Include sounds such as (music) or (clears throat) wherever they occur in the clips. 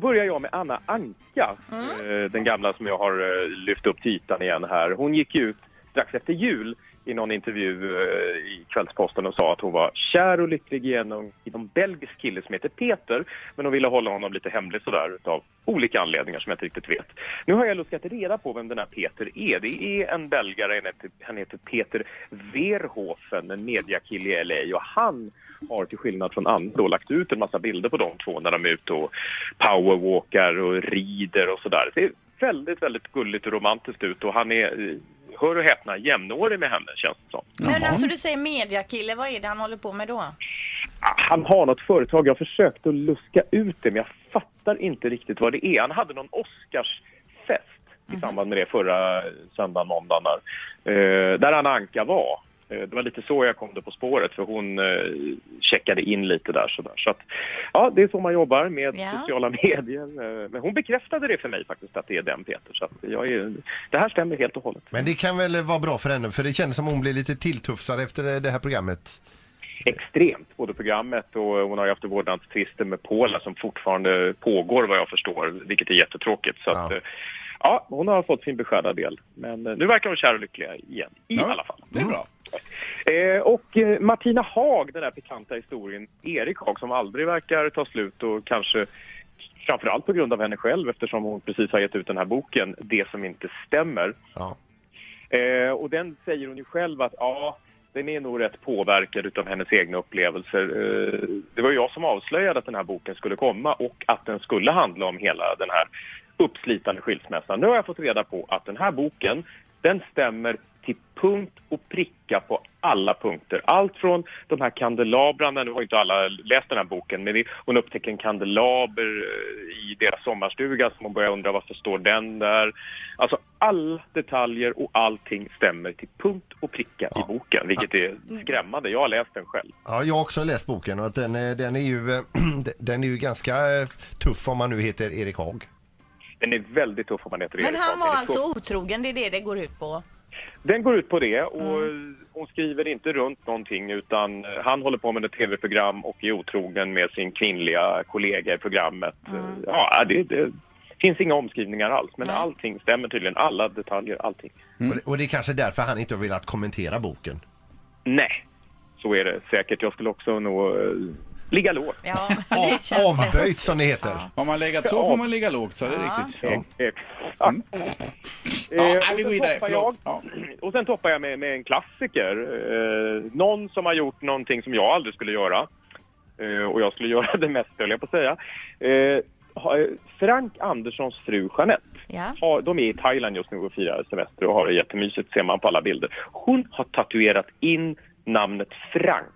börjar jag med Anna Anka, eh, den gamla som jag har eh, lyft upp till ytan igen här. Hon gick ut strax efter jul i någon intervju eh, i Kvällsposten och sa att hon var kär och lycklig genom i en belgisk kille som heter Peter. Men hon ville hålla honom lite hemlig sådär av olika anledningar som jag inte riktigt vet. Nu har jag luskat reda på vem den här Peter är. Det är en belgare, han heter, Peter Verhoeven, en mediakille i LA och han har till skillnad från andra då lagt ut en massa bilder på de två när de är ute och powerwalkar och rider och sådär. Det är väldigt, väldigt gulligt och romantiskt ut och han är, eh, hör och häpna, jämnårig med henne känns det som. Men alltså du säger mediakille, vad är det han håller på med då? Ah, Han har något företag, jag försökte att luska ut det men jag fattar inte riktigt vad det är. Han hade någon Oscarsfest i samband med det förra söndagen, måndagen där. Eh, där Anna Anka var. Eh, det var lite så jag kom det på spåret för hon eh, checkade in lite där sådär. Så att, ja, det är så man jobbar med Ja. sociala (laughs) medier. Eh, men hon bekräftade det för mig faktiskt att det är den Peter. Så att jag är, det här stämmer helt och hållet. Men det kan väl vara bra för henne för det känns som hon blir lite tilltufsad efter det här programmet. extremt, både programmet och hon har ju haft vårdnadstvister med Pola som fortfarande pågår vad jag förstår, vilket är jättetråkigt. Så Ja. att, ja, hon har fått sin beskärda del. Men nu verkar hon kär och lycklig igen, i Ja. alla fall. Det är bra. Eh, och eh, Martina Haag, den här pikanta historien, Erik Haag som aldrig verkar ta slut och kanske framförallt på grund av henne själv eftersom hon precis har gett ut den här boken, Det som inte stämmer. Ja. Eh, och den säger hon ju själv att ja, den är nog rätt påverkad utav hennes egna upplevelser. Det var jag som avslöjade att den här boken skulle komma och att den skulle handla om hela den här uppslitande skilsmässan. Nu har jag fått reda på att den här boken, den stämmer till punkt och pricka på alla punkter. Allt från de här kandelabrarna, nu har inte alla läst den här boken, men hon upptäcker en kandelaber eh, i deras sommarstuga som hon börjar undra varför står den där. Alltså alla detaljer och allting stämmer till punkt och pricka i boken, vilket är skrämmande. Jag har läst den själv. Ja, jag har också läst boken och att den, är- den är ju eh, (clears throat) den är ju ganska eh, tuff om man nu heter Erik Haag. Den är väldigt tuff om man heter Men Erik han Haag. var Den är så- alltså otrogen, det är det det går ut på? Den går ut på det och Mm. hon skriver inte runt någonting utan han håller på med ett tv-program och är otrogen med sin kvinnliga kollega i programmet. Mm. Ja, det, det finns inga omskrivningar alls men Nej. allting stämmer tydligen. Alla detaljer, allting. Och, det, och det är kanske därför han inte har velat kommentera boken. Nej, så är det säkert. Jag skulle också nog eh, ligga lågt. Ja, (laughs) avböjt som det heter. Har man legat så får man ligga lågt, så är det Ja. riktigt. Ja. Exakt. Ja, Eh, nej, vi går vidare. jag- Ja. Och sen toppar jag med, med en klassiker. Eh, någon som har gjort någonting som jag aldrig skulle göra. Eh, och jag skulle (laughs) göra det mest, höll jag på att säga. Eh, eh, Frank Anderssons fru Jeanette. Ja. Har, de är i Thailand just nu och firar semester och har det jättemysigt, ser man på alla bilder. Hon har tatuerat in namnet Frank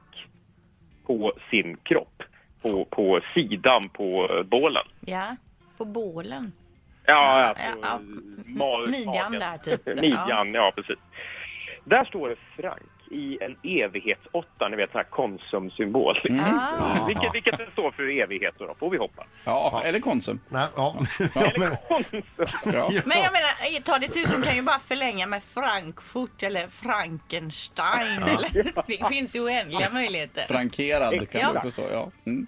på sin kropp. På, på sidan på bålen. Ja, på bålen. Ja, Ja, alltså, ja. ma- Midjan magen. där, typ. (laughs) Midjan, ja. precis. Där står det Frank i en evighetsåtta, ni vet sån här Konsum-symbol. (laughs) Ah. Vilket, vilket det står för evighet då, får vi hoppas. Ja, eller Konsum. Nej, ja. (laughs) Eller men, Konsum. Ja. Men jag menar, ta dessutom kan ju bara förlänga med Frankfurt eller Frankenstein. Eller, det finns ju oändliga möjligheter. Frankerad kan Ja. du förstå. Ja. Mm.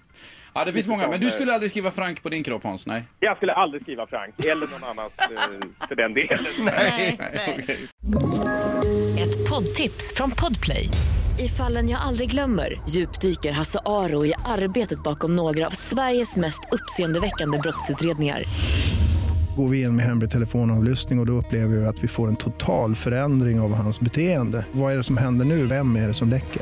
Ja, det finns många. Men du skulle aldrig skriva Frank på din kropp Hans? Nej. Jag skulle aldrig skriva Frank, eller någon annan eh, för den delen. (laughs) Nej, Nej, nej. okej. Ett poddtips från Podplay. I fallen jag aldrig glömmer djupdyker Hasse Aro i arbetet bakom några av Sveriges mest uppseendeväckande brottsutredningar. Går vi in med hemlig telefonavlyssning och, och då upplever vi att vi får en total förändring av hans beteende. Vad är det som händer nu? Vem är det som läcker?